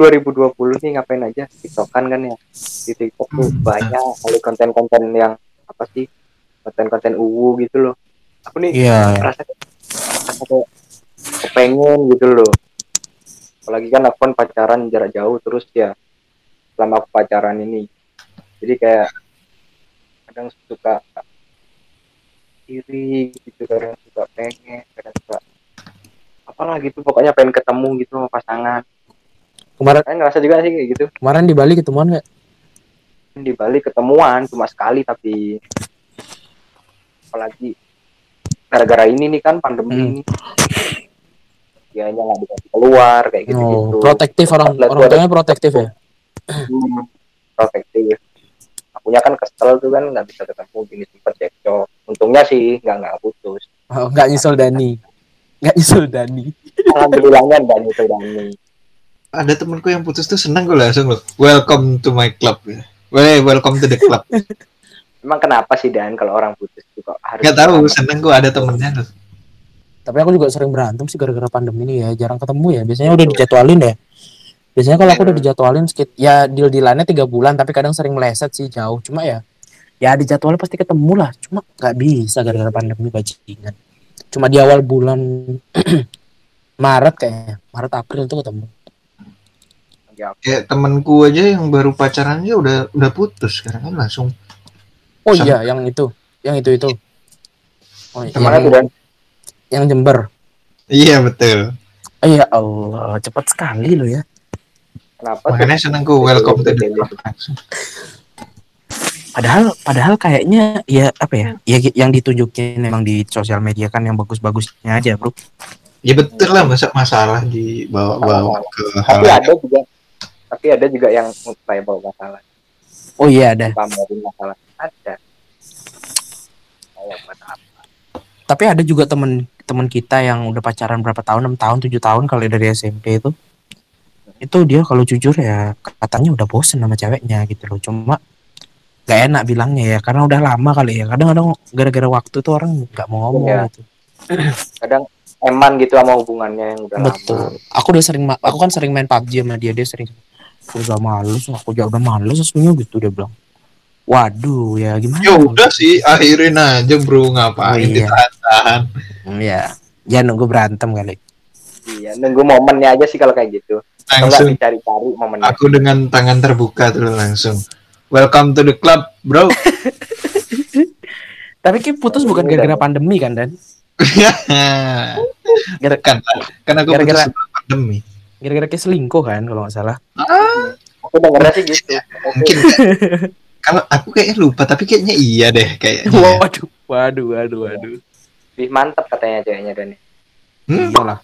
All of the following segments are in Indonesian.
Oh, aku 2020 nih ngapain aja? TikTokan kan ya. Di TikTok tuh Hmm. banyak kali konten-konten yang apa sih? Konten-konten uwu gitu loh. Aku nih Iya. rasa rasa kayak kepengen gitu loh. Apalagi kan aku kan pacaran jarak jauh terus ya selama aku pacaran ini. Jadi kayak kadang suka iri gitu, kadang suka pengen, kadang suka apalah gitu pokoknya pengen ketemu gitu sama pasangan. Kemarin Kalian ngerasa juga sih kayak gitu? kemarin di Bali ketemuan nggak? di Bali ketemuan cuma sekali tapi apalagi gara-gara ini nih kan pandemi Hmm. ini dianya nggak bisa keluar kayak gitu gitu Oh, protektif orang orang tuanya protektif ya. Hmm, protektif akunya kan kesel tuh kan nggak bisa ketemu gini sempet cekcok untungnya sih nggak nggak putus Oh, nggak nyesel Dani. Nggak nyesel Dani. alhamdulillahnya nggak nyesel Dani Ada temenku yang putus tuh seneng gue langsung loh. Welcome to my club. ya. Well, welcome to the club. emang kenapa sih Dan kalau orang putus tuh kok harus Gak tahu, seneng gue ada temennya tuh. Tapi aku juga sering berantem sih gara-gara pandemi ini ya. Jarang ketemu ya. Biasanya udah dijadwalin ya. Biasanya kalau aku udah dijadwalin sekit ya deal dealannya tiga bulan tapi kadang sering meleset sih jauh. Cuma ya ya dijadwalin pasti ketemu lah. Cuma nggak bisa gara-gara pandemi bajingan. Cuma di awal bulan Maret kayaknya. Maret April tuh ketemu. Ya, Kayak temenku aja yang baru pacaran aja udah udah putus sekarang kan langsung. Oh Sama- iya yang itu. Yang itu itu. Oh, Ke mana yang, tuh Dan? yang Jember. Iya betul. Oh, ya Allah, cepat sekali loh ya. kenapa? Makanya senengku welcome to the. Padahal padahal kayaknya ya apa ya? Ya yang ditunjukin memang di sosial media kan yang bagus-bagusnya aja, Bro. Ya betul lah masa masalah dibawa-bawa ke hal tapi yang ada juga tapi ada juga yang kayak bawa masalah Oh iya ada. pamerin masalah ada. Tapi ada juga temen temen kita yang udah pacaran berapa tahun, 6 tahun, 7 tahun kali dari SMP itu. Itu dia kalau jujur ya katanya udah bosen sama ceweknya gitu loh. Cuma gak enak bilangnya ya karena udah lama kali ya. Kadang-kadang gara-gara waktu tuh orang nggak mau ngomong Iya. gitu. kadang eman gitu sama hubungannya yang udah Betul. lama Aku udah sering aku kan sering main PUBG sama dia, dia sering udah males, aku juga udah males semuanya gitu dia bilang. Waduh, ya gimana? Ya udah sih akhirin aja bro ngapain Oh, iya. ditahan-tahan. Hmm, ya. Ya nunggu berantem kali. iya nunggu momennya aja sih kalau kayak gitu Langsung dicari-cari momennya aku dengan tangan terbuka tuh langsung. Welcome to the club, bro. Tapi Ki putus bukan Iya, gara-gara pandemi kan dan? Gara- kan kan aku Gara-gara- putus sebelum pandemi. Gara-gara Ki selingkuh kan kalau nggak salah. aku dengernya sih gitu Mungkin kalau aku kayaknya lupa tapi kayaknya iya deh kayaknya. Waduh, waduh, waduh, waduh. lebih mantap katanya ceweknya dan Hmm? Iyalah.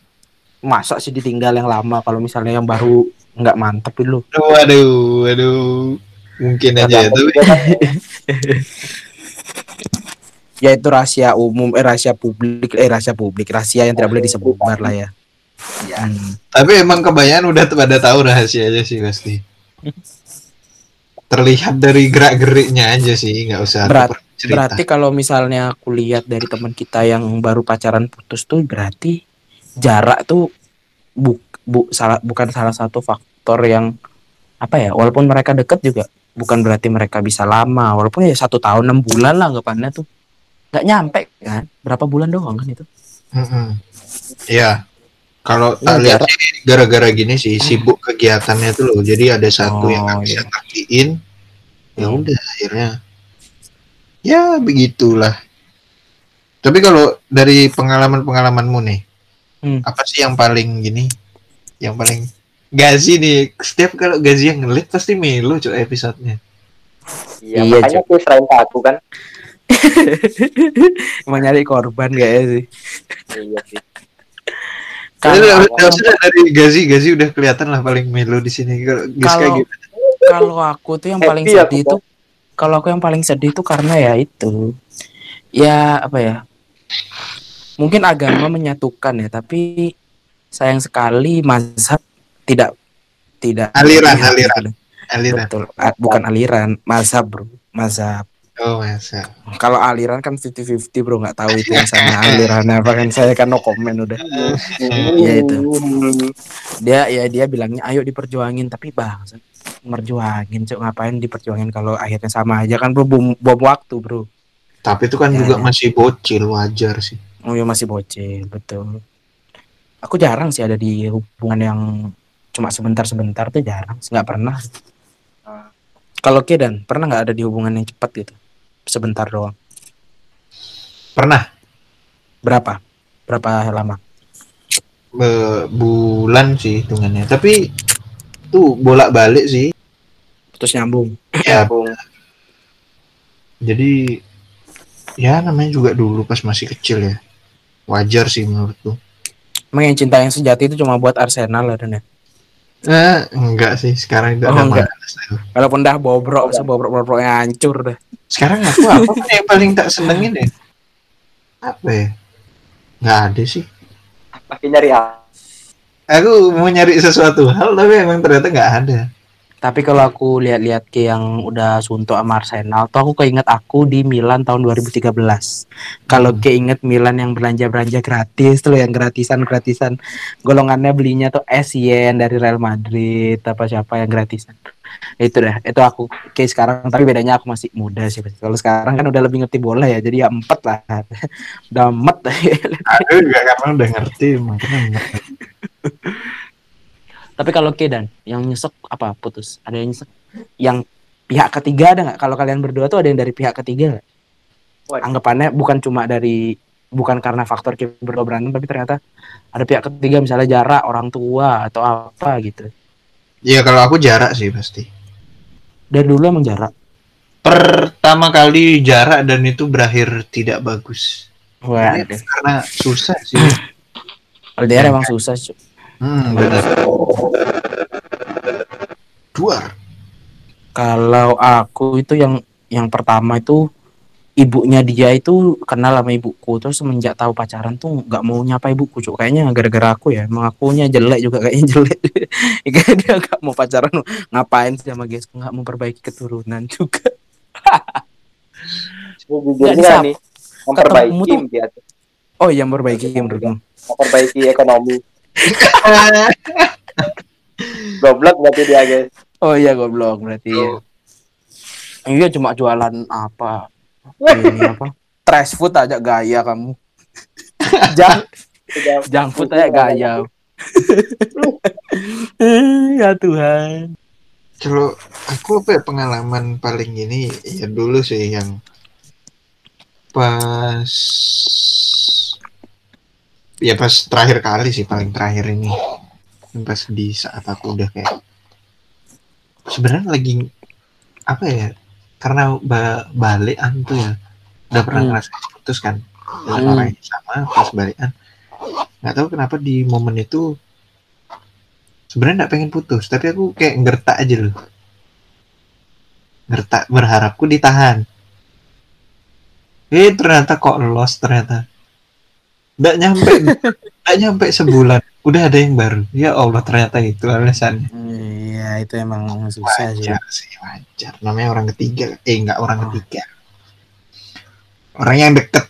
Masa sih ditinggal yang lama kalau misalnya yang baru nggak mantep dulu. Waduh, waduh. Mungkin aja tapi Ya itu rahasia umum, eh rahasia publik, eh rahasia publik, rahasia yang tidak boleh disebar lah ya. Ya Hmm. tapi emang kebanyakan udah pada tahu rahasianya sih pasti. Terlihat dari gerak geriknya aja sih, nggak usah Berat-. Berarti kalau misalnya aku lihat dari teman kita yang baru pacaran putus tuh berarti jarak tuh bu, bu salah bukan salah satu faktor yang apa ya walaupun mereka deket juga bukan berarti mereka bisa lama walaupun ya satu tahun enam bulan lah anggapannya tuh nggak nyampe kan berapa bulan doang kan itu. Iya. Kalau Iya, tak lihat gara-gara gini sih sibuk kegiatannya tuh loh. Jadi ada satu yang nggak Oh, bisa iya. ngertiin. Ya Hmm. udah akhirnya. Ya begitulah. Tapi kalau dari pengalaman-pengalamanmu nih, Hmm. apa sih yang paling gini? Yang paling Gazi nih, setiap kalau Gazi yang ngelit pasti melu cuy episodenya. iya Iya, makanya tuh selain ke aku kan emang nyari korban gak ya sih iya sih Kalau dari Gazi, Gazi udah kelihatan lah paling melu di sini. Kalau gitu. kalau aku tuh yang paling Happy aku, sedih itu kalau aku yang paling sedih itu karena ya itu ya apa ya mungkin agama menyatukan ya tapi sayang sekali mazhab tidak tidak Aliran, berpihak aliran. gitu. Aliran. betul A- bukan aliran mazhab bro mazhab Oh masa. Kalau aliran kan 50-50 bro, nggak tahu itu yang sana alirannya apa kan saya kan no comment udah. Iya, itu. Dia ya dia bilangnya ayo diperjuangin tapi bang merjuangin cok ngapain diperjuangin kalau akhirnya sama aja kan bro bom, bom waktu bro. Tapi itu kan Ya, juga ya. masih bocil wajar sih. Oh ya masih bocil betul. Aku jarang sih ada di hubungan yang cuma sebentar-sebentar tuh jarang, nggak pernah. Ah. Kalau Kedan pernah nggak ada di hubungan yang cepat gitu, sebentar doang. Pernah Berapa? Berapa lama? be- bulan sih hitungannya. Tapi tuh bolak-balik sih. Terus nyambung. Ya, jadi ya namanya juga dulu pas masih kecil ya. Wajar sih menurutku. Emang yang cinta yang sejati itu cuma buat Arsenal lah dan ya. Eh, enggak sih, sekarang itu Oh, ada enggak. Walaupun dah bobrok, oh, bobrok bobroknya hancur dah. Sekarang aku apa yang paling tak senengin ya? Apa ya? Nggak ada sih. Lagi nyari apa? Aku mau nyari sesuatu hal tapi emang ternyata nggak ada. Tapi kalau aku lihat-lihat ke yang udah suntuk sama Arsenal, tuh aku keinget aku di Milan tahun 2013. Kalau Hmm. keinget Milan yang belanja-belanja gratis tuh yang gratisan-gratisan. Golongannya belinya tuh Essien dari Real Madrid, apa siapa yang gratisan. Itu dah, itu aku kayak sekarang. Tapi bedanya aku masih muda sih. Kalau sekarang kan udah lebih ngerti bola ya, jadi ya empat lah. udah empat Aku juga karena udah ngerti makanya ngerti. Tapi kalau Kedan, yang nyesek apa putus? Ada yang nyesek? Yang pihak ketiga ada nggak? Kalau kalian berdua tuh ada yang dari pihak ketiga nggak? Waduh. Anggapannya bukan cuma dari bukan karena faktor kita berdua berantem, tapi ternyata ada pihak ketiga misalnya jarak orang tua atau apa gitu. Iya kalau aku jarak sih pasti. Dari dulu emang jarak. Pertama kali jarak dan itu berakhir tidak bagus. Wah, karena susah sih. LDR emang susah. cu. Hmm, benar. Duar. Kalau aku itu yang yang pertama itu ibunya dia itu kenal sama ibuku terus semenjak tahu pacaran tuh nggak mau nyapa ibuku cuk kayaknya gara-gara aku ya emang akunya jelek juga kayaknya jelek Kayaknya dia nggak mau pacaran ngapain sih sama guys nggak memperbaiki keturunan juga disap. nih memperbaiki tuh. oh yang memperbaiki menurutmu memperbaiki ekonomi. Goblok berarti dia guys. oh iya goblok berarti. Oh. iya cuma jualan apa? Ini apa? Trash food aja gaya kamu. Udah junk food. Aja gaya. Ya Tuhan. Kalau aku apa ya pengalaman paling ini ya dulu sih yang pas ya pas terakhir kali sih paling terakhir ini. Pas di saat aku udah kayak sebenarnya lagi apa ya karena ba balikan tuh ya udah pernah Hmm. ngerasa putus kan dengan Hmm. orang yang sama pas balikan nggak tahu kenapa di momen itu sebenarnya nggak pengen putus tapi aku kayak ngertak aja loh. Ngertak berharapku ditahan. Eh ternyata kok lost ternyata nggak nyampe nggak nyampe sebulan udah ada yang baru ya Allah ternyata itu alasannya iya itu emang susah sih wajar sih wajar namanya orang ketiga eh nggak orang ketiga orang yang deket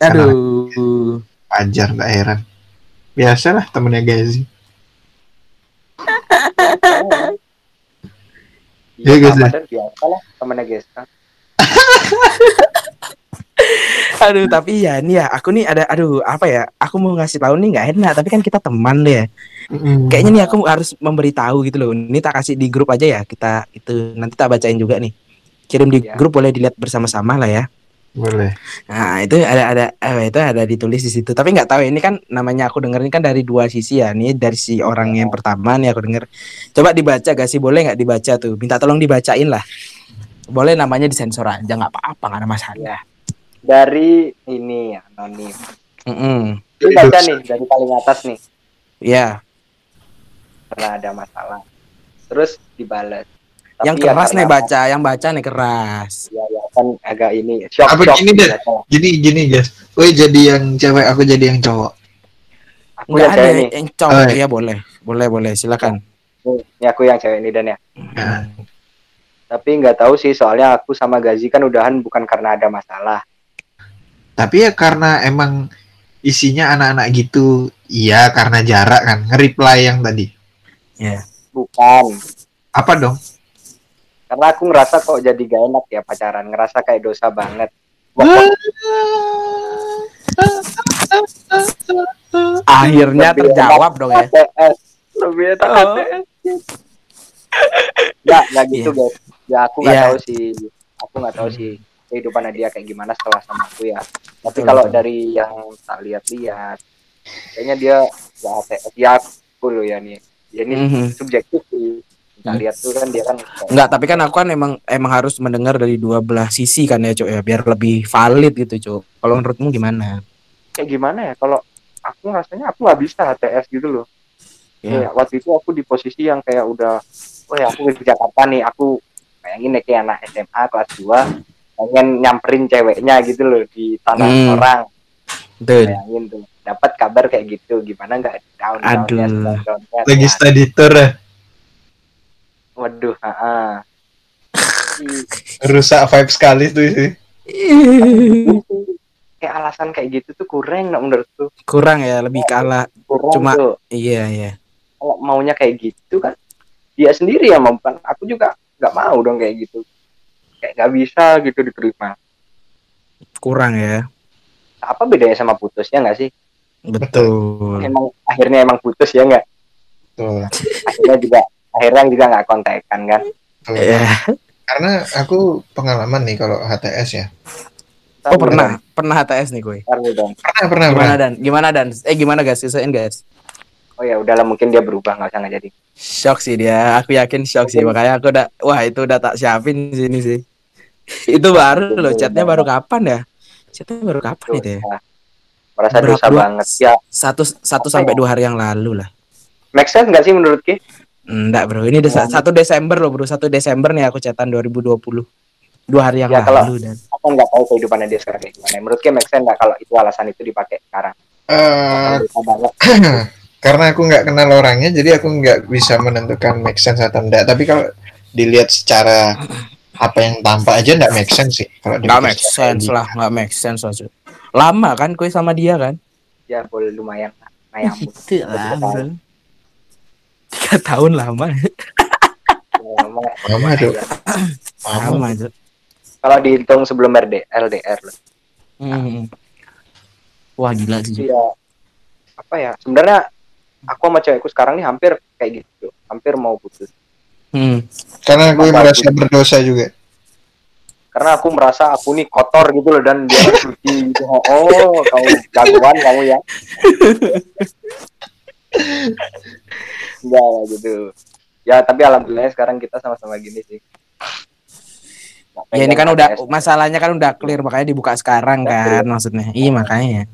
aduh wajar nggak heran biasalah temennya Gazi Iya, Iya, guys, ya. Ramadan biasa lah temennya guys. Aduh tapi ya nih ya aku nih ada aduh apa ya aku mau ngasih tahu nih nggak enak tapi kan kita teman deh. Ya. kayaknya nih aku harus memberitahu gitu loh ini tak kasih di grup aja ya kita itu nanti tak bacain juga nih. Kirim di Ya. grup boleh dilihat bersama-sama lah ya. Boleh. Nah itu ada ada eh, itu ada ditulis di situ. Tapi nggak tahu ini kan namanya aku denger ini kan dari dua sisi ya nih dari si orang yang pertama nih aku denger. Coba dibaca gak sih boleh nggak dibaca tuh? Minta tolong dibacain lah. Boleh namanya disensor aja nggak apa-apa nggak ada masalah Dari ini anonim. Mm-mm. Ini baca nih dari paling atas nih ya pernah ada masalah. Terus dibalas. Tapi yang ya keras karena nih baca yang baca nih keras Ya, ya kan agak ini shock Apa shock gini deh? gini gini guys Woi jadi yang cewek aku jadi yang cowok Aku nggak yang ada cewek yang cowok Oh, ya boleh boleh boleh silakan Nih, Ini aku yang cewek ini dan ya. Tapi nggak tahu sih soalnya aku sama Gazi kan udahan bukan karena ada masalah. Tapi ya karena emang isinya anak-anak gitu. Iya, karena jarak kan. Nge-reply yang tadi. Ya. Bukan. Apa dong? Karena aku ngerasa kok jadi gak enak ya pacaran. Ngerasa kayak dosa banget. Akhirnya Lebih terjawab dong ya. HTS. Lebih enak Oh. HTS. Nggak, nggak gitu Iya. guys. Ya aku nggak Iya. tahu sih. Aku nggak tahu sih kehidupan dia kayak gimana setelah sama aku ya. Tapi Betul, kalau betul. dari yang tak lihat-lihat, kayaknya dia nggak HTS. Ya aku loh ya nih. Ya ini Mhm. subjektif sih. Tak Hmm. lihat tuh kan dia kan Enggak, tapi kan aku kan emang emang harus mendengar dari dua belah sisi kan ya, Cuk ya, biar lebih valid gitu, Cuk. Kalau menurutmu gimana? kayak gimana ya kalau aku rasanya aku nggak bisa HTS gitu loh. Ya. Kayak waktu itu aku di posisi yang kayak udah, oh ya aku di Jakarta nih, aku bayangin ya kayak anak SMA kelas 2 pengen nyamperin ceweknya gitu loh di tanah Hmm. orang, bayangin tuh. Dapat kabar kayak gitu, gimana nggak down Aduh. Lagi study tour ya. Waduh. Rusak vibe sekali tuh sih. kayak alasan kayak gitu tuh kurang nggak menurutku Kurang ya, lebih kalah. kurang Cuma- tuh Iya, iya. kalau maunya kayak gitu kan dia sendiri yang mau bukan aku juga nggak mau dong kayak gitu kayak nggak bisa gitu diterima Kurang ya. apa bedanya sama putus ya nggak sih Betul. emang akhirnya emang putus ya nggak Tuh. akhirnya juga akhirnya juga nggak kontekan kan tuh. Ya. Karena aku pengalaman nih kalau HTS ya. Oh, pernah. Pernah HTS nih gue. Dong Pernah, pernah, Gimana pernah. dan? Gimana dan? Eh gimana guys? Sisain guys. oh ya udahlah mungkin dia berubah nggak usah nggak jadi Shock sih dia. Aku yakin shock sih. Makanya aku udah wah itu udah tak siapin sini sih. Itu baru loh chatnya baru kapan ya? Chatnya baru kapan itu ya? Merasa Berapa dosa dua- banget. Ya. Satu satu sampai ya? dua hari yang lalu lah. make sense nggak sih menurut Ki? Enggak bro, ini desa- satu Desember loh bro, satu Desember nih aku chatan 2020 Dua hari yang Ya, kalau- lalu dan aku nggak tahu kehidupannya dia sekarang kayak gimana. Menurut Ki make sense nggak kalau itu alasan itu dipakai sekarang? Eh, banget. karena aku nggak kenal orangnya, jadi aku nggak bisa menentukan make sense atau enggak. Tapi kalau dilihat secara apa yang tampak aja nggak make sense sih. Kalau Nggak make sense lah, nggak make sense Cuk. Lama kan kue sama dia kan? ya boleh lumayan Mayambut. Itu lah Tiga tahun. lama Ya, Lama tuh. Lama. Lama Cuk. kalau dihitung sebelum RD, LDR loh. Hmm. Wah gila sih. Iya. Apa ya? Sebenarnya aku sama cewekku sekarang nih hampir kayak gitu, hampir mau putus. Hmm. Karena gue Masa merasa aku- berdosa juga. Karena aku merasa aku nih kotor gitu loh dan dia suci gitu. Oh, kamu jagoan kamu ya. Enggak lah gitu. Ya, tapi alhamdulillah sekarang kita sama-sama gini sih. Ya ini kan udah HTS. masalahnya kan udah clear makanya dibuka sekarang kan maksudnya. Iya makanya.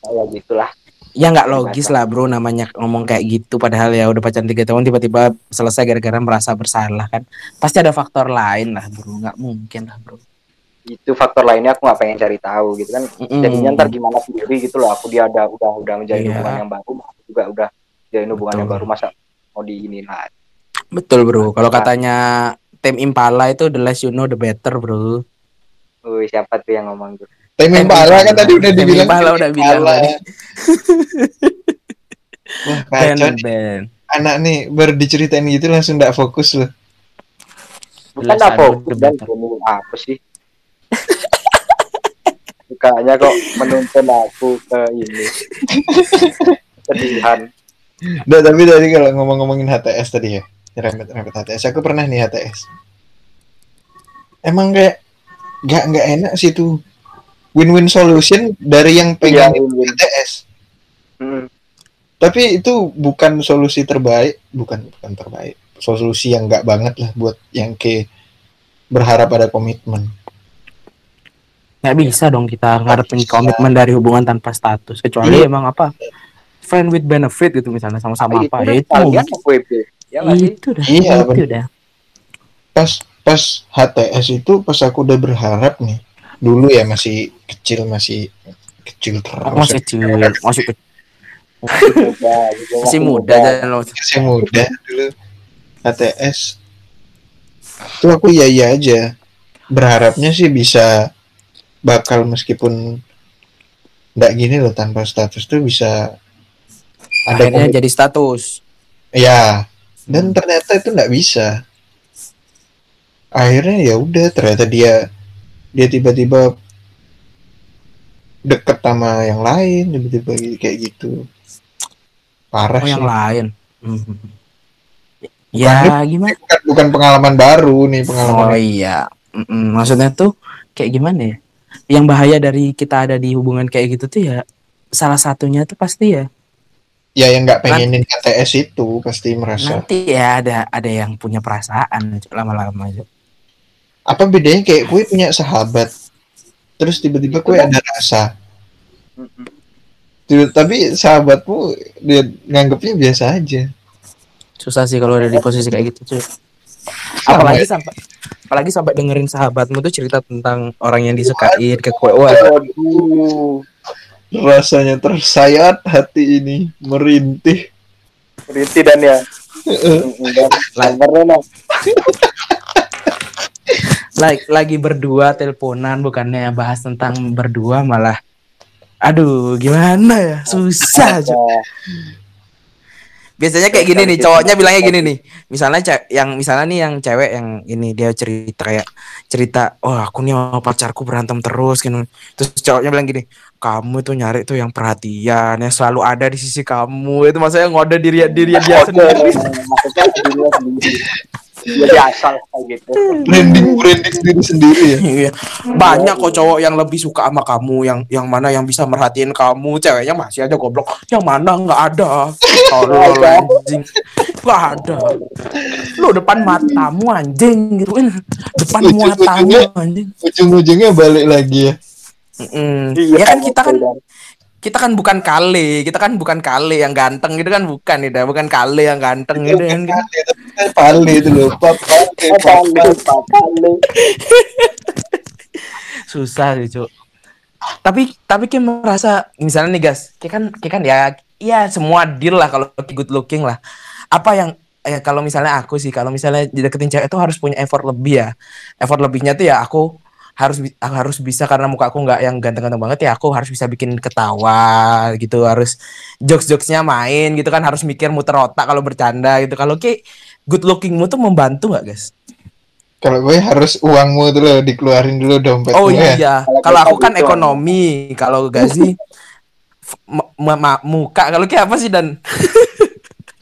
ya gitulah. Ya nggak logis lah bro namanya ngomong kayak gitu padahal ya udah pacaran tiga tahun tiba-tiba selesai gara-gara merasa bersalah kan. Pasti ada faktor lain lah bro, nggak mungkin lah bro. Itu faktor lainnya aku nggak pengen cari tahu gitu kan. Mm-mm. Jadinya ntar gimana sendiri gitu loh. Aku dia ada udah udah menjalin Iya. hubungan yang baru, aku juga udah menjalin hubungan yang Betul. baru masa mau di ini lah. Betul bro. Kalau katanya tim Impala itu the less you know the better bro. Wih, siapa tuh yang ngomong tuh? Tim Tim Impala kan tadi udah dibilang. Impala udah bilang tadi. Wah, Ben kacau nih. Ben. Anak nih baru diceritain gitu langsung nggak fokus loh. Bukan apa? ada Dan ngomong apa sih? Bukannya kok menuntun aku ke ini. Kesedihan. Udah, tapi tadi kalau ngomong-ngomongin HTS tadi ya, nyerempet-nyerempet HTS. Aku pernah nih HTS. Emang kayak nggak nggak enak sih tuh. Win-win solution dari yang Iya, pengen win-win. HTS. Hmm. Tapi itu bukan solusi terbaik, bukan bukan terbaik. Solusi yang nggak banget lah buat yang ke berharap ada komitmen. Nggak bisa dong kita ngarepin komitmen dari hubungan tanpa status kecuali emang apa friend with benefit gitu misalnya sama-sama Itu apa ya itu. Ya itu dah Iya, itu dah Pas pas HTS itu pas aku udah berharap nih. Dulu ya masih kecil masih kecil terus. Masih kecil masih kecil Muda, masih muda dan lo. Masih muda dulu. HTS itu aku iya iya aja. Berharapnya sih bisa bakal meskipun nggak gini loh tanpa status tuh bisa ada Akhirnya jadi status. ya dan ternyata itu nggak bisa. Akhirnya ya udah ternyata dia dia tiba-tiba deket sama yang lain tiba-tiba kayak gitu parah Oh sih yang lain. Hmm. Ya gimana? bukan, bukan pengalaman baru nih Oh pengalaman iya. Mm-mm. Maksudnya tuh kayak gimana ya? Yang bahaya dari kita ada di hubungan kayak gitu tuh ya salah satunya tuh pasti ya ya yang nggak pengenin KTS itu pasti merasa nanti ya ada ada yang punya perasaan lama-lama aja. Apa bedanya kayak gue punya sahabat terus tiba-tiba gue ada rasa. Tuh, tapi sahabatmu dia nganggapnya biasa aja Susah sih kalau ada di posisi kayak gitu cuy. Apalagi sampai apalagi sampai dengerin sahabatmu tuh cerita tentang orang yang disukain ke kue. Waduh, rasanya tersayat hati ini merintih Riti dan ya. Dan. Lagi, lagi berdua teleponan bukannya bahas tentang berdua malah. Aduh gimana ya? Susah. Nah, biasanya kayak gini nih cowoknya bilangnya gini nih. Misalnya ce- yang misalnya nih yang cewek yang ini dia cerita kayak cerita oh aku nih sama pacarku berantem terus gitu terus cowoknya bilang gini kamu tuh nyari tuh yang perhatian yang selalu ada di sisi kamu. Itu maksudnya ngode diri diri dia sendiri. Jadi asal kayak gitu. branding branding diri sendiri ya? Iya. banyak kok cowok yang lebih suka sama kamu yang yang mana yang bisa merhatiin kamu. Ceweknya masih aja goblok. Yang mana nggak ada. Tolol anjing. Nggak ada. Lu depan matamu anjing gitu kan. Depan Ujung-ujungnya- matamu anjing. ujung-ujungnya balik lagi ya? Mm-mm. Iya, ya kan kita kan kita kan bukan kale kita kan bukan kale yang ganteng gitu kan bukan ya bukan kale yang ganteng gitu kan Kan pale itu loh susah sih cuk tapi tapi kayak merasa misalnya nih guys kayak kan kayak kan ya ya semua deal lah kalau good looking lah apa yang eh, kalau misalnya aku sih kalau misalnya dideketin cewek itu harus punya effort lebih ya effort lebihnya tuh ya aku harus aku harus bisa karena muka aku nggak yang ganteng-ganteng banget ya aku harus bisa bikin ketawa gitu harus jokes-jokesnya main gitu kan harus mikir muter otak kalau bercanda gitu. Kalau kayak good lookingmu tuh membantu nggak guys? Kalau gue harus uangmu dulu dikeluarin dulu dompet Oh gue ya. iya, Kalau aku kan ekonomi, kalau ma- muka. Kalau kayak apa sih dan?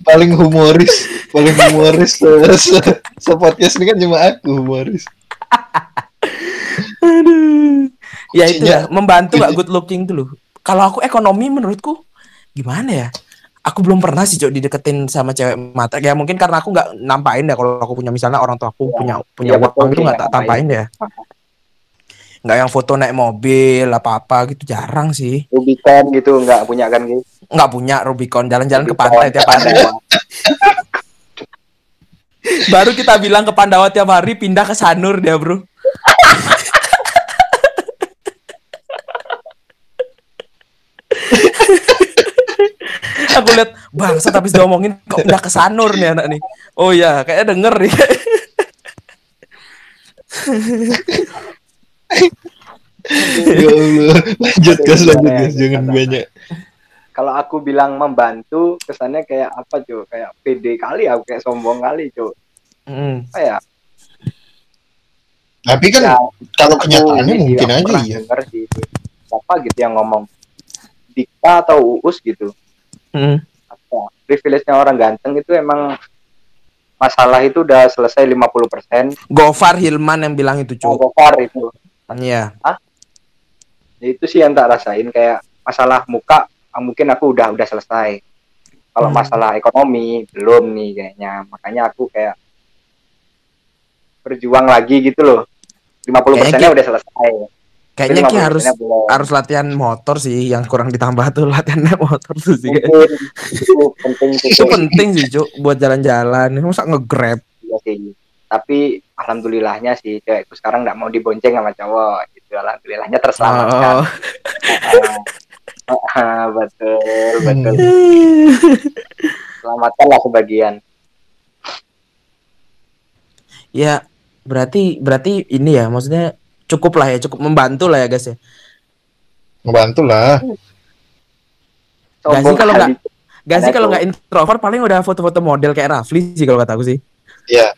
Paling humoris paling humoris se, se podcast ini kan cuma aku humoris Aduh. Ya itu ya, membantu gak good looking dulu. Kalau aku ekonomi menurutku gimana ya? Aku belum pernah sih Cok dideketin sama cewek mata. Ya mungkin karena aku nggak nampain ya kalau aku punya misalnya orang tua aku Ya, punya punya ya uang itu nggak tak tampain ya. Nggak yang foto naik mobil apa apa gitu jarang sih. Rubicon gitu nggak punya kan gitu. Nggak punya Rubicon jalan-jalan ke pantai tiap hari. Baru kita bilang ke Pandawa tiap hari pindah ke Sanur dia bro. Aku lihat bangsa tapi diomongin kok pindah ke Sanur nih anak nih. Oh iya, kayaknya denger nih. ya Allah lanjut guys lanjut guys jangan Gimana? banyak Kalau aku bilang membantu, kesannya kayak apa cuy? Kayak pede kali aku kayak sombong kali cuy. Hmm. Apa ya? tapi kan Ya, kalau kenyataannya mungkin aja iya denger sih siapa gitu yang ngomong Dika atau Uus gitu Hmm. apa privilege-nya orang ganteng itu emang masalah itu udah selesai 50% Gofar Hilman yang bilang itu oh, cuy. Gofar itu Iya. Ya, itu sih yang tak rasain kayak masalah muka ah, mungkin aku udah udah selesai kalau Hmm. masalah ekonomi belum nih kayaknya makanya aku kayak berjuang lagi gitu loh 50 persennya Kayaknya udah selesai Kayaknya Ki harus 50% belum. harus latihan motor sih yang kurang ditambah tuh latihan naik motor tuh sih. mungkin itu penting sih Itu penting sih cuk buat jalan-jalan. Masa nge-grab. Iya sih. tapi alhamdulillahnya sih cewekku sekarang nggak mau dibonceng sama cowok gitu alhamdulillahnya terselamatkan Oh. Ah, ah, betul betul selamatkan lah sebagian Ya berarti berarti ini ya maksudnya cukup lah ya cukup membantu lah ya guys ya. Ngebantu lah. Gak sih Sombong kalau kali. Gak sih Ada kalau nggak introvert paling udah foto-foto model kayak Rafli sih kalau kata aku sih. Ya.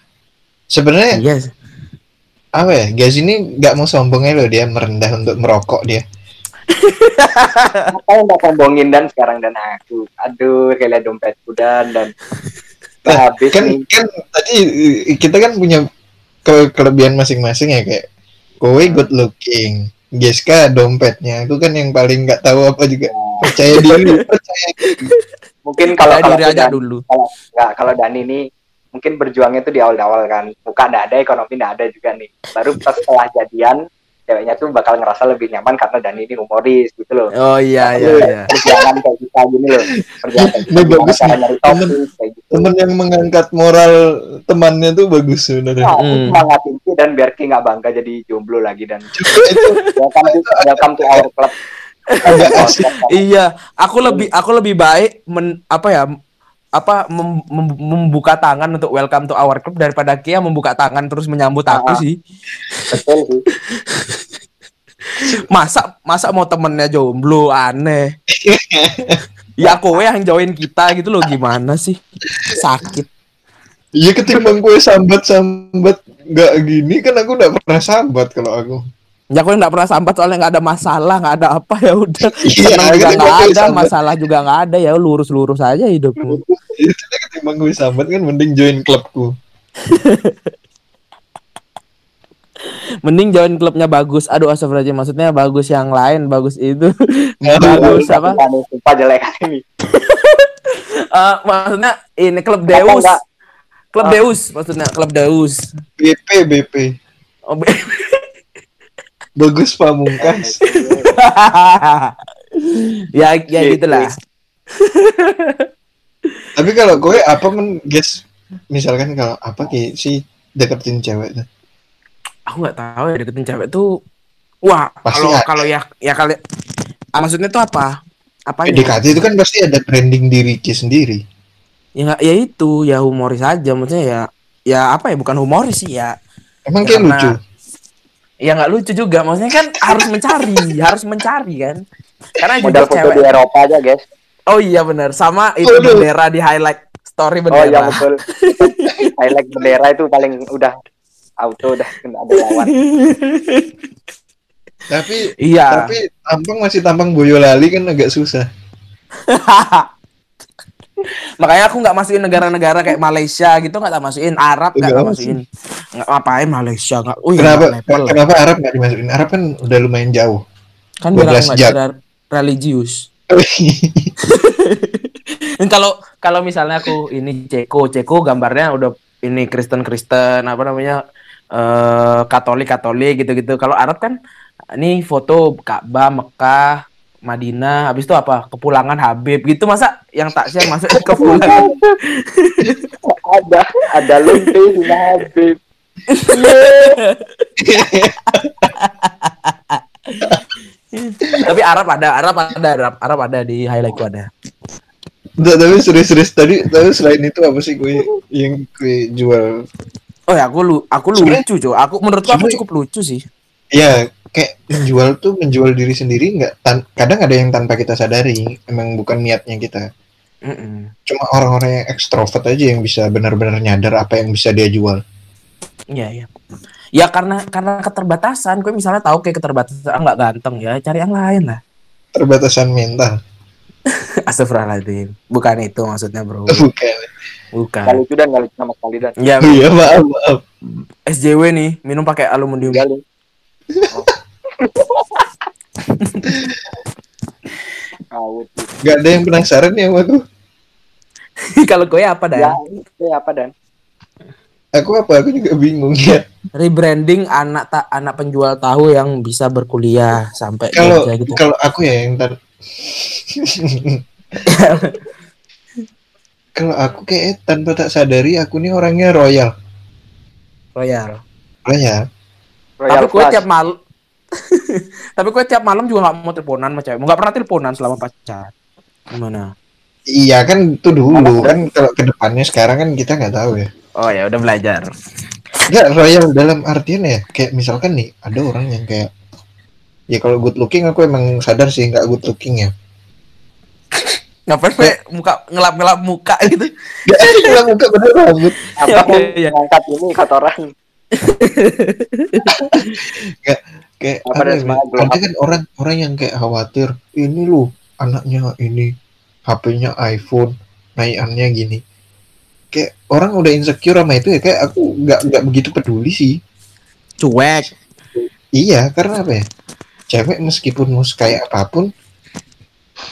Sebenarnya Yes. apa ya? Guys ini nggak mau sombongnya loh dia merendah untuk merokok dia. Apa yang tak sombongin dan sekarang dan aku. Aduh, kayak lihat dompetku dan dan Nah, habis kan nih. kan tadi eh, kita kan punya ke kelebihan masing-masing ya kayak kowe good looking. Geska dompetnya. Aku kan yang paling nggak tahu apa juga. Percaya diri percaya Mungkin kalau Percaya kalau diri aja Dan- dulu. kalau nggak kalau Dani ini mungkin berjuangnya tuh di awal-awal kan. Muka nggak ada ekonomi nggak ada juga nih. Baru pas setelah jadian ceweknya tuh bakal ngerasa lebih nyaman karena Dani ini humoris gitu loh Oh iya iya iya. perjuangan kayak kita gini loh perjuangan kayak bagus cara nyari topik kayak gitu temen yang mengangkat moral temannya tuh bagus sebenarnya Nah, Hmm. semangatin dan biar Ki nggak bangga jadi jomblo lagi dan welcome to, welcome to our club. Iya, aku lebih aku lebih baik men, apa ya apa mem- mem- membuka tangan untuk welcome to our club daripada Kia membuka tangan terus menyambut aku Ah. sih. Betul sih. Masa masa mau temennya jomblo aneh. ya kowe yang join kita gitu loh gimana sih? Sakit. iya ketimbang gue sambat sambat nggak gini kan aku nggak pernah sambat kalau aku Ya aku nggak pernah sambat soalnya nggak ada masalah, nggak ada apa ya udah. Iya, Senang juga kan nggak ada, sambat. masalah juga nggak ada ya lurus-lurus aja hidupku. Itu ketimbang gue sambat kan mending join klubku Mending join klubnya bagus. Aduh astagfirullahaladzim maksudnya bagus yang lain, bagus itu. Bagus apa? Sumpah jelek ini. Eh, maksudnya ini klub Deus. Klub Ah. Deus maksudnya klub Deus. BP BP Oh, be- bagus pamungkas ya ya gitulah. tapi kalau gue apa men guys misalkan kalau apa kayak sih deketin cewek tuh Aku nggak tahu ya deketin cewek tuh. Wah, kalau kalau ya ya kali ah, maksudnya tuh apa? Apanya? PDKT itu kan pasti ada branding diri sendiri Ya ya itu ya humoris aja maksudnya ya ya apa ya bukan humoris sih ya. emang Ya, kayak karena- lucu Ya nggak lucu juga maksudnya kan harus mencari, harus mencari kan. Karena juga Modal foto cewek. di Eropa aja, guys. Oh iya benar, sama itu Waduh. bendera di highlight story Oh bendera. iya betul. Highlight bendera itu paling udah auto udah nggak ada lawan. tapi Iya. tapi tampang masih tampang Boyolali kan agak susah Makanya aku nggak masukin negara-negara kayak Malaysia gitu nggak tak masukin Arab nggak tak masukin. Nggak ngapain Malaysia nggak. Wih, kenapa level. kenapa Arab nggak dimasukin Arab kan udah lumayan jauh Kan biar 12 aku nggak religius. Kalau kalau misalnya aku ini Ceko, Ceko gambarnya udah ini Kristen-Kristen apa namanya eh Katolik-Katolik gitu-gitu. Kalau Arab kan ini foto Ka'bah, Mekah, Madinah, habis itu apa? Kepulangan Habib gitu masa yang tak share masuk kepulangan. ada ada sama Habib. Tapi Arab ada, Arab ada, Arab, Arab ada di highlightku ada. Nggak, tapi serius-serius tadi tapi selain itu apa sih gue yang gue jual Oh ya, aku lu, aku lucu, Jo. Aku menurutku aku cukup lucu sih. Ya kayak menjual tuh menjual diri sendiri nggak tan- kadang ada yang tanpa kita sadari emang bukan niatnya kita Mm-mm. cuma orang-orang yang ekstrovert aja yang bisa benar-benar nyadar apa yang bisa dia jual Iya, iya. Ya karena karena keterbatasan, gue misalnya tahu kayak keterbatasan ah, nggak ganteng ya, cari yang lain lah. terbatasan mental Astagfirullahaladzim. Bukan itu maksudnya, Bro. bukan Bukan. lucu dan nggak lucu sama sekali dan. Ya, oh iya maaf maaf SJW nih, minum pakai aluminium. Nih. Oh. Nggak ada yang penasaran ya sama aku Kalau gue apa Ya, dah? itu apa dan? aku apa aku juga bingung ya Rebranding anak tak anak penjual tahu yang bisa berkuliah sampai kalau gitu. kalau aku ya yang tar kalau aku kayak tanpa tak sadari aku nih orangnya royal Royal. royal Royal Tapi gue tiap malam Tapi gue tiap malam juga nggak mau teleponan sama cewek. Nggak pernah teleponan selama pacaran. Gimana? iya kan itu dulu kan kalau ke depannya sekarang kan kita nggak tahu ya Oh ya udah belajar. Enggak royal dalam artian ya kayak misalkan nih ada orang yang kayak ya kalau good looking aku emang sadar sih nggak good looking ya. Ngapain gue muka ngelap-ngelap muka gitu. Gak ada muka bener rambut. Apa iya. ngangkat ini kata Kayak Apa apa ada kan orang orang yang kayak khawatir ini lu anaknya ini HP-nya iPhone naikannya gini. Kayak orang udah insecure sama itu ya kayak aku nggak nggak begitu peduli sih. Cuek. Iya, karena apa ya? Cewek meskipun mau kayak apa pun,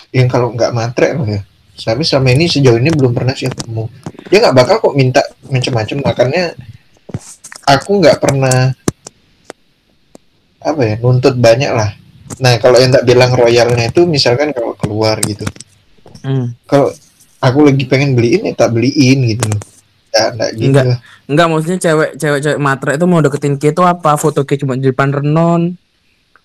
yang kalau nggak matre ya. Tapi selama ini sejauh ini belum pernah sih ketemu. Dia nggak bakal kok minta macam-macam. Makanya aku nggak pernah apa ya nuntut banyak lah. Nah kalau yang tak bilang royalnya itu misalkan kalau keluar gitu. Hmm. Kalau aku lagi pengen beliin ya tak beliin gitu loh. Ya, enggak gitu Enggak. lah. Enggak maksudnya cewek cewek cewek matre itu mau deketin kita tuh apa? Foto kita cuma di depan renon.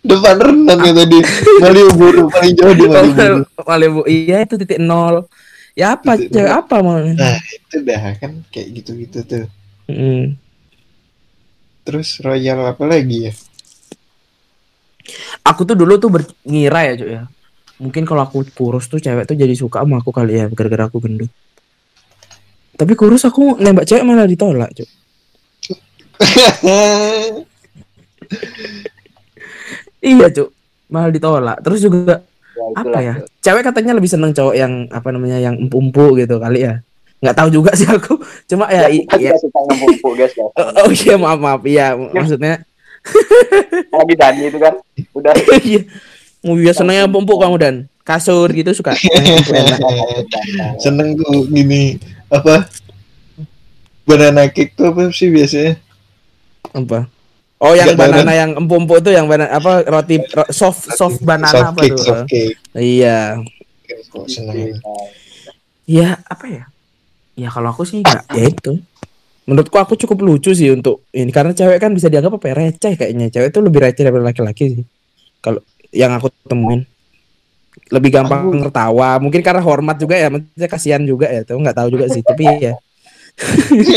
Depan renang ya tadi. Malioboro paling jauh di Malioboro. Malibu. Iya itu titik nol. Ya apa cewek apa mau? Nah itu dah kan kayak gitu-gitu tuh. Hmm. Terus royal apa lagi ya? Aku tuh dulu tuh ngira ya cuy ya. Mungkin kalau aku kurus tuh cewek tuh jadi suka sama aku kali ya gara-gara aku gendut. Tapi kurus aku nembak cewek malah ditolak cuy. Iya cuy. Malah ditolak. Terus juga Ya, apa ya? Cewek katanya lebih seneng cowok yang apa namanya yang empu-empu gitu kali ya. Nggak tahu juga sih aku. Cuma ya, Ya, kita ya. suka guys ya. Oh, oh iya maaf maaf iya maksudnya Lagi Dani itu kan udah iya. Mau biasa seneng yang empuk kamu dan kasur gitu suka. Enak. Seneng tuh gini apa? Banana cake tuh apa sih biasanya? apa? Oh yang banana yang empuk-empuk itu yang banana apa roti ro- soft soft banana soft apa cake, tuh? soft cake. Iya. Kok seneng. Ya apa ya? Ya kalau aku sih nggak ya itu. Menurutku aku cukup lucu sih untuk ini karena cewek kan bisa dianggap apa ya receh kayaknya. Cewek itu lebih receh daripada laki-laki sih. Kalau yang aku temuin lebih gampang Aku- tertawa. Mungkin karena hormat juga ya, maksudnya kasihan juga ya. Tuh nggak tahu juga sih, tapi ya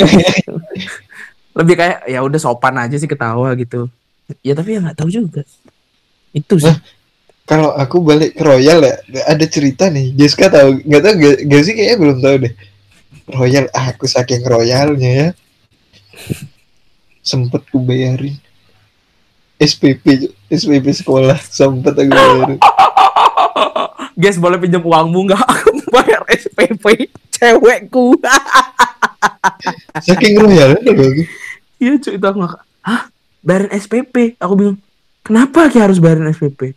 lebih kayak ya udah sopan aja sih ketawa gitu. Ya tapi ya nggak tahu juga. Itu sih. Nah, Kalau aku balik ke royal ya, ada cerita nih. Jessica tahu nggak tahu gak, gak sih kayaknya belum tahu deh. Royal aku saking royalnya ya. Sempet ku bayarin SPP SPP sekolah sempet aku bayarin. Guys boleh pinjam uangmu nggak? Aku bayar SPP cewekku. Saking royalnya aku. Iya cuy itu aku nggak. Hah? Bayarin SPP? Aku bingung. Kenapa Ki harus bayarin SPP?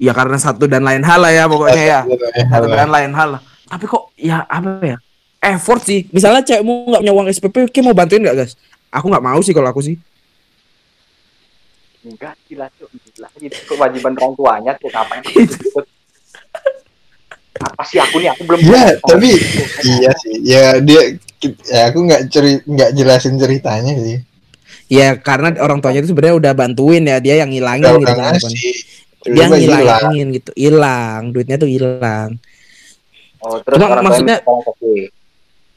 Ya karena satu dan lain hal lah ya pokoknya ya. Satu dan lain hal lah. Tapi kok ya apa ya? Effort sih. Misalnya cewekmu nggak punya uang SPP, Ki mau bantuin nggak guys? Aku nggak mau sih kalau aku sih. enggak gila tuh gila itu kewajiban orang tuanya tuh ngapain apa sih aku nih aku belum Iya, tapi iya sih. Ya dia ya aku nggak ceri nggak jelasin ceritanya sih. Ya karena orang tuanya itu sebenarnya udah bantuin ya dia yang ngilangin gitu kan. Dia ngilangin gitu, hilang, duitnya tuh hilang. Oh, terus orang maksudnya-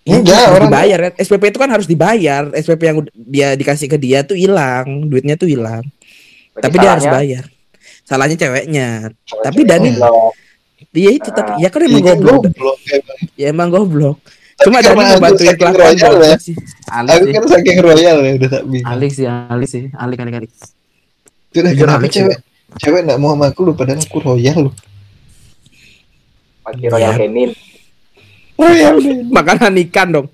Iya, Enggak, harus orang- dibayar kan. SPP itu kan harus dibayar. SPP yang dia dikasih ke dia tuh hilang, duitnya tuh hilang. Tapi dia harus salahnya bayar. Salahnya ceweknya. cewek Tapi cewek Dani-. Dia itu tapi ya kan Iya emang kan goblok. Ya emang goblok. Cuma Dani membantuin saking kelakuan royal goblok ya. sih. Alik Aku kan saking royal ya udah tak bingung. Alik sih, alik sih. Alik, alik, alik. Itu kenapa cewek cewek nggak mau sama aku lu padahal aku royal lu. Pakai royal Iya. canin Royal. Makanan ikan dong.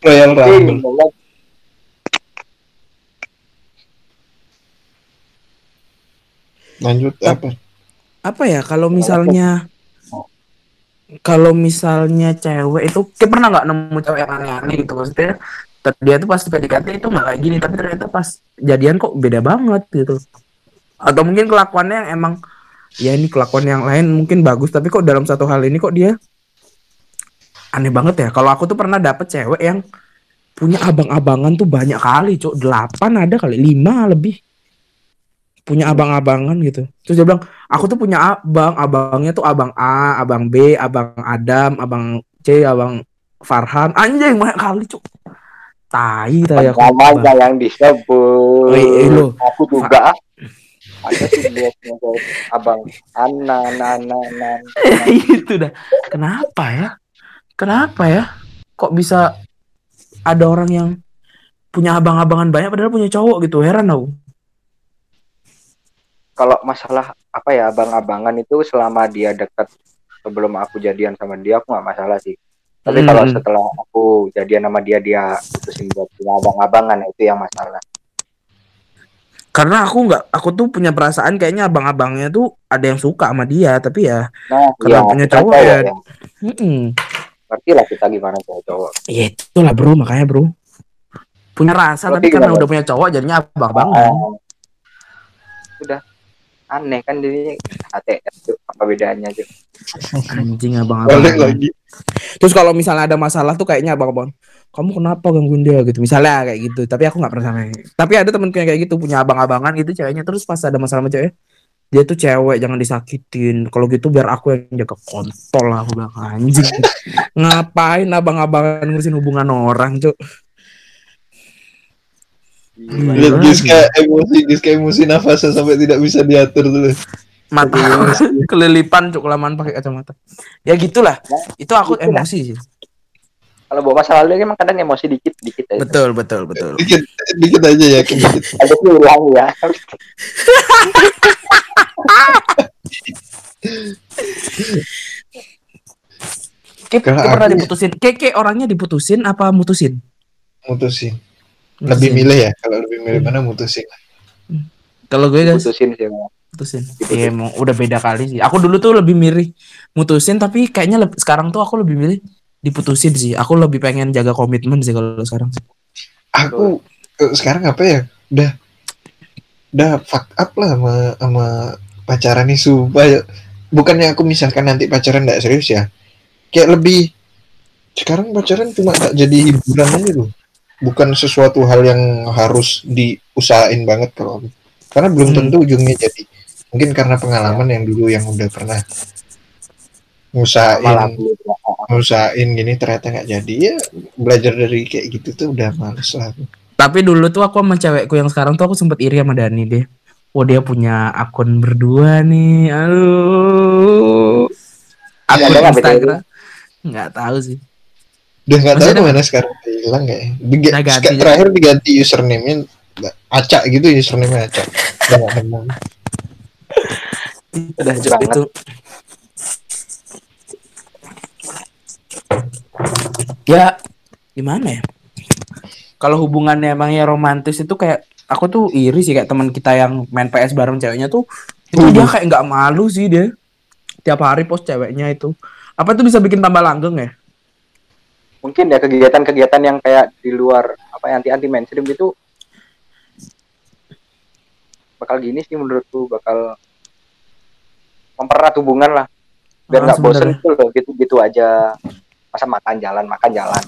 Royal Ih, ramen. goblok. Lanjut apa? Apa ya kalau misalnya kalau misalnya cewek itu kayak pernah nggak nemu cewek yang aneh-aneh gitu maksudnya dia tuh pas PDKT itu nggak kayak gini tapi ternyata pas jadian kok beda banget gitu atau mungkin kelakuannya yang emang ya ini kelakuan yang lain mungkin bagus tapi kok dalam satu hal ini kok dia aneh banget ya. Kalau aku tuh pernah dapet cewek yang punya abang-abangan tuh banyak kali cok delapan ada kali lima lebih. Punya abang-abangan gitu. Terus dia bilang aku tuh punya abang abangnya tuh abang A abang B abang Adam abang C abang Farhan. Anjing banyak kali cuk. Tai tai aku. yang disebut. Eh, eh, lu. aku juga. Ah. Ada sih lihat abang Ana Nana Nana itu dah. Kenapa ya? Kenapa ya? Kok bisa ada orang yang punya abang-abangan banyak padahal punya cowok gitu. Heran aku. kalau masalah apa ya abang-abangan itu selama dia dekat sebelum aku jadian sama dia aku nggak masalah sih tapi kalau Hmm. setelah aku jadian sama dia dia putusin buat punya abang-abangan itu yang masalah Karena aku nggak, aku tuh punya perasaan kayaknya abang-abangnya tuh ada yang suka sama dia, tapi ya, nah Karena iya, punya cowok ya. ya. mm ngerti lah kita gimana cowok cowok ya itulah bro, makanya bro. Punya rasa, Berarti tapi karena udah punya cowok jadinya abang-abangan. udah aneh kan jadi HTS tuh apa bedanya tuh Anjing balik abang-abangan. lagi Terus kalau misalnya ada masalah tuh kayaknya abang-abang, kamu kenapa gangguin dia gitu. Misalnya kayak gitu. Tapi aku nggak pernah sampai. Tapi ada temenku yang kayak gitu punya abang-abangan gitu ceweknya. Terus pas ada masalah sama cewek, dia tuh cewek jangan disakitin. Kalau gitu biar aku yang jaga kontol lah aku bilang anjing. Ngapain abang-abangan ngurusin hubungan orang, Cuk? Gila. Iya. lihat Giska emosi Giska emosi nafasnya sampai tidak bisa diatur dulu Mata aku kelilipan cuk kelamaan pakai kacamata. Ya gitulah. Itu aku Gitu emosi sih. kalau bawa masa lalu emang kadang emosi dikit dikit aja Betul, betul, betul. dikit dikit aja ya dikit ada tuh hilang ya Kek, pernah aku- diputusin. Keke orangnya diputusin apa mutusin? mutusin lebih Mutusin. milih ya kalau lebih milih mana mutusin Kalau gue guys putusin sih. Mutusin. Iya, emang udah beda kali sih. Aku dulu tuh lebih milih mutusin tapi kayaknya sekarang tuh aku lebih milih diputusin sih. Aku lebih pengen jaga komitmen sih kalau sekarang sih. aku eh, sekarang apa ya udah udah fuck up lah sama sama pacaran nih supaya bukannya aku misalkan nanti pacaran nggak serius ya kayak lebih sekarang pacaran cuma tak jadi hiburan aja tuh bukan sesuatu hal yang harus diusahain banget kalau aku. karena belum Hmm. tentu ujungnya jadi mungkin karena pengalaman yang dulu yang udah pernah ngusahain ya. ngusahain gini ternyata nggak jadi ya belajar dari kayak gitu tuh udah males lah. Tapi dulu tuh aku sama cewekku yang sekarang tuh aku sempet iri sama Dani deh. Oh dia punya akun berdua nih. Aduh. Akun nggak Instagram. Nggak tahu sih. Udah nggak tahu Masih ada mana sekarang hilang ya? Diga- Udah ganti ya? terakhir diganti username-nya acak gitu username-nya acak. Nggak. Udah jauh itu. Ya gimana ya? Kalau hubungannya emangnya romantis itu kayak aku tuh iri sih kayak teman kita yang main PS bareng ceweknya tuh itu dia kayak nggak malu sih dia. Tiap hari post ceweknya itu. Apa tuh bisa bikin tambah langgeng ya? Mungkin ya kegiatan-kegiatan yang kayak di luar apa yang anti anti mainstream itu bakal gini sih menurutku bakal mempererat hubungan lah biar Ah, nggak bosen sebenarnya. tuh loh gitu gitu aja masa makan jalan makan jalan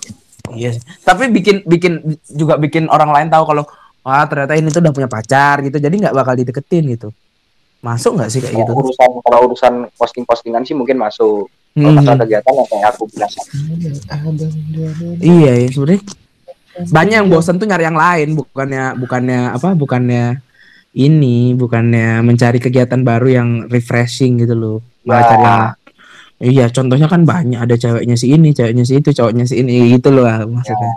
Iya sih. Tapi bikin bikin juga bikin orang lain tahu kalau wah ternyata ini tuh udah punya pacar gitu. Jadi nggak bakal dideketin gitu. Masuk nggak sih kayak Kalau gitu? urusan kalau urusan posting postingan sih mungkin masuk kalau Hmm. masalah kegiatan yang kayak aku bilang Iya ya sebenarnya banyak yang bosan tuh nyari yang lain bukannya bukannya apa bukannya ini bukannya mencari kegiatan baru yang refreshing gitu loh. Malah Ya. cari yang iya contohnya kan banyak ada ceweknya si ini ceweknya si itu cowoknya si ini gitu loh ah, maksudnya.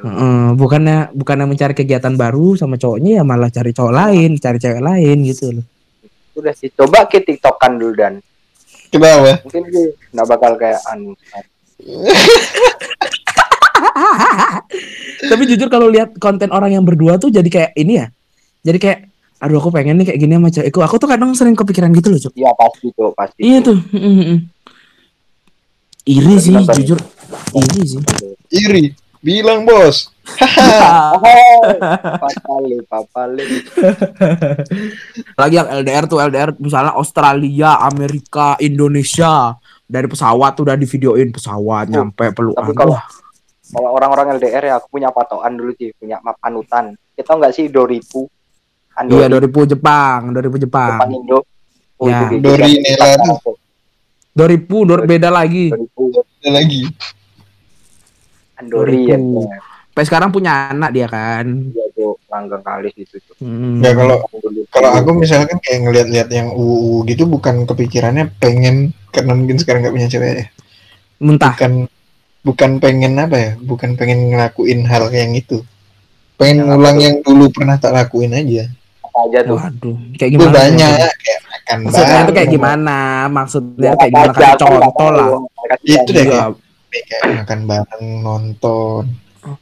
Heeh, bukannya bukannya mencari kegiatan baru sama cowoknya ya malah cari cowok lain cari cewek lain gitu loh. Udah sih coba ke tiktokan dulu dan. Kenapa? mungkin sih nggak bakal kayak anu. Tapi jujur kalau lihat konten orang yang berdua tuh jadi kayak ini ya jadi kayak aduh aku pengen nih kayak gini sama cewekku aku tuh kadang sering kepikiran gitu loh cuk iya pasti tuh pasti Iya tuh. mm, mm, mm. Iri sih, Nonton. jujur. Iri sih. Iri. Bilang bos. Oh, papale, papale. Lagi yang LDR tuh LDR misalnya Australia, Amerika, Indonesia. Dari pesawat tuh udah di videoin pesawat nyampe pelukan. Tapi kalau- Wah, Kalau orang-orang LDR ya aku punya patokan dulu sih, punya map panutan. Kita nggak sih Doripu? iya Andori, 2000 Jepang, 2000 Jepang Jepang. Indo. Oh, Ya. Dori Dia- Nela tuh. 2000 Dor beda lagi. Doripu, Ada lagi. Andori ya. 2000. sampai sekarang punya anak dia kan dia tuh langgeng kali itu tuh Hmm. Ya kalau kalau aku misalkan kayak ngeliat-liat yang UU gitu bukan kepikirannya pengen karena mungkin sekarang nggak punya cewek ya. muntah Bukan bukan pengen apa ya? Bukan pengen ngelakuin hal yang itu. Pengen ngulang yang dulu pernah tak lakuin aja. Apa aja tuh. Waduh kayak Itu gimana banyak tuh? kayak makan maksudnya itu kayak gimana? Maksudnya Ya, kayak gimana? Nggak contoh lah. Itu deh Iya. kayak, kayak makan bareng, nonton, Oh,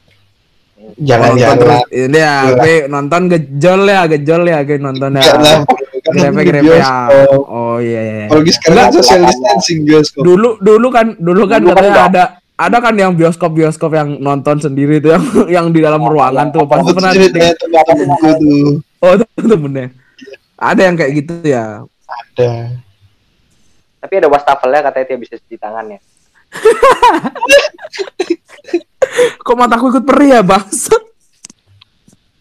jalan-jalan. ini ya gue nonton gejol ya gejol ya gue nonton ya. Enggak lah, kan grepe di grepe ya bioskop. oh iya iya iya. Apalagi sekarang kan social distancing bioskop. dulu dulu kan dulu kan Dulu kan katanya enggak. ada ada kan yang bioskop bioskop yang nonton sendiri tuh yang yang di dalam ruangan tuh. Pasti Oh, pernah tuh oh temennya. Ada yang kayak gitu ya? Ada. tapi ada wastafelnya katanya dia bisa cuci tangannya kok mataku ikut perih ya bangsa?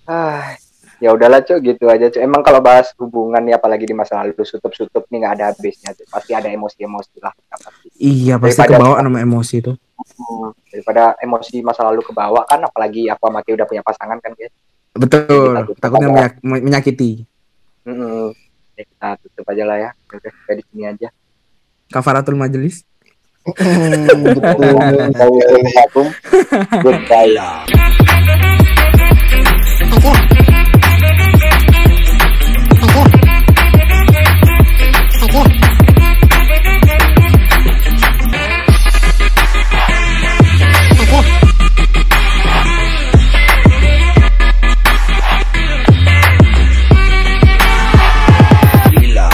Ah ya udahlah cok gitu aja cok emang kalau bahas hubungan ya apalagi di masa lalu sutup-sutup nih nggak ada habisnya Cok. pasti ada emosi-emosi lah pasti. Iya pasti Daripada- kebawa nama emosi itu. Hmm, daripada emosi masa lalu ke bawah kan apalagi aku sama Ki udah punya pasangan kan guys Betul, takut takutnya menyak menyakiti. mm Hmm, ya kita tutup aja lah ya. Oke, di sini aja. Kafaratul majelis. Betul, Betul,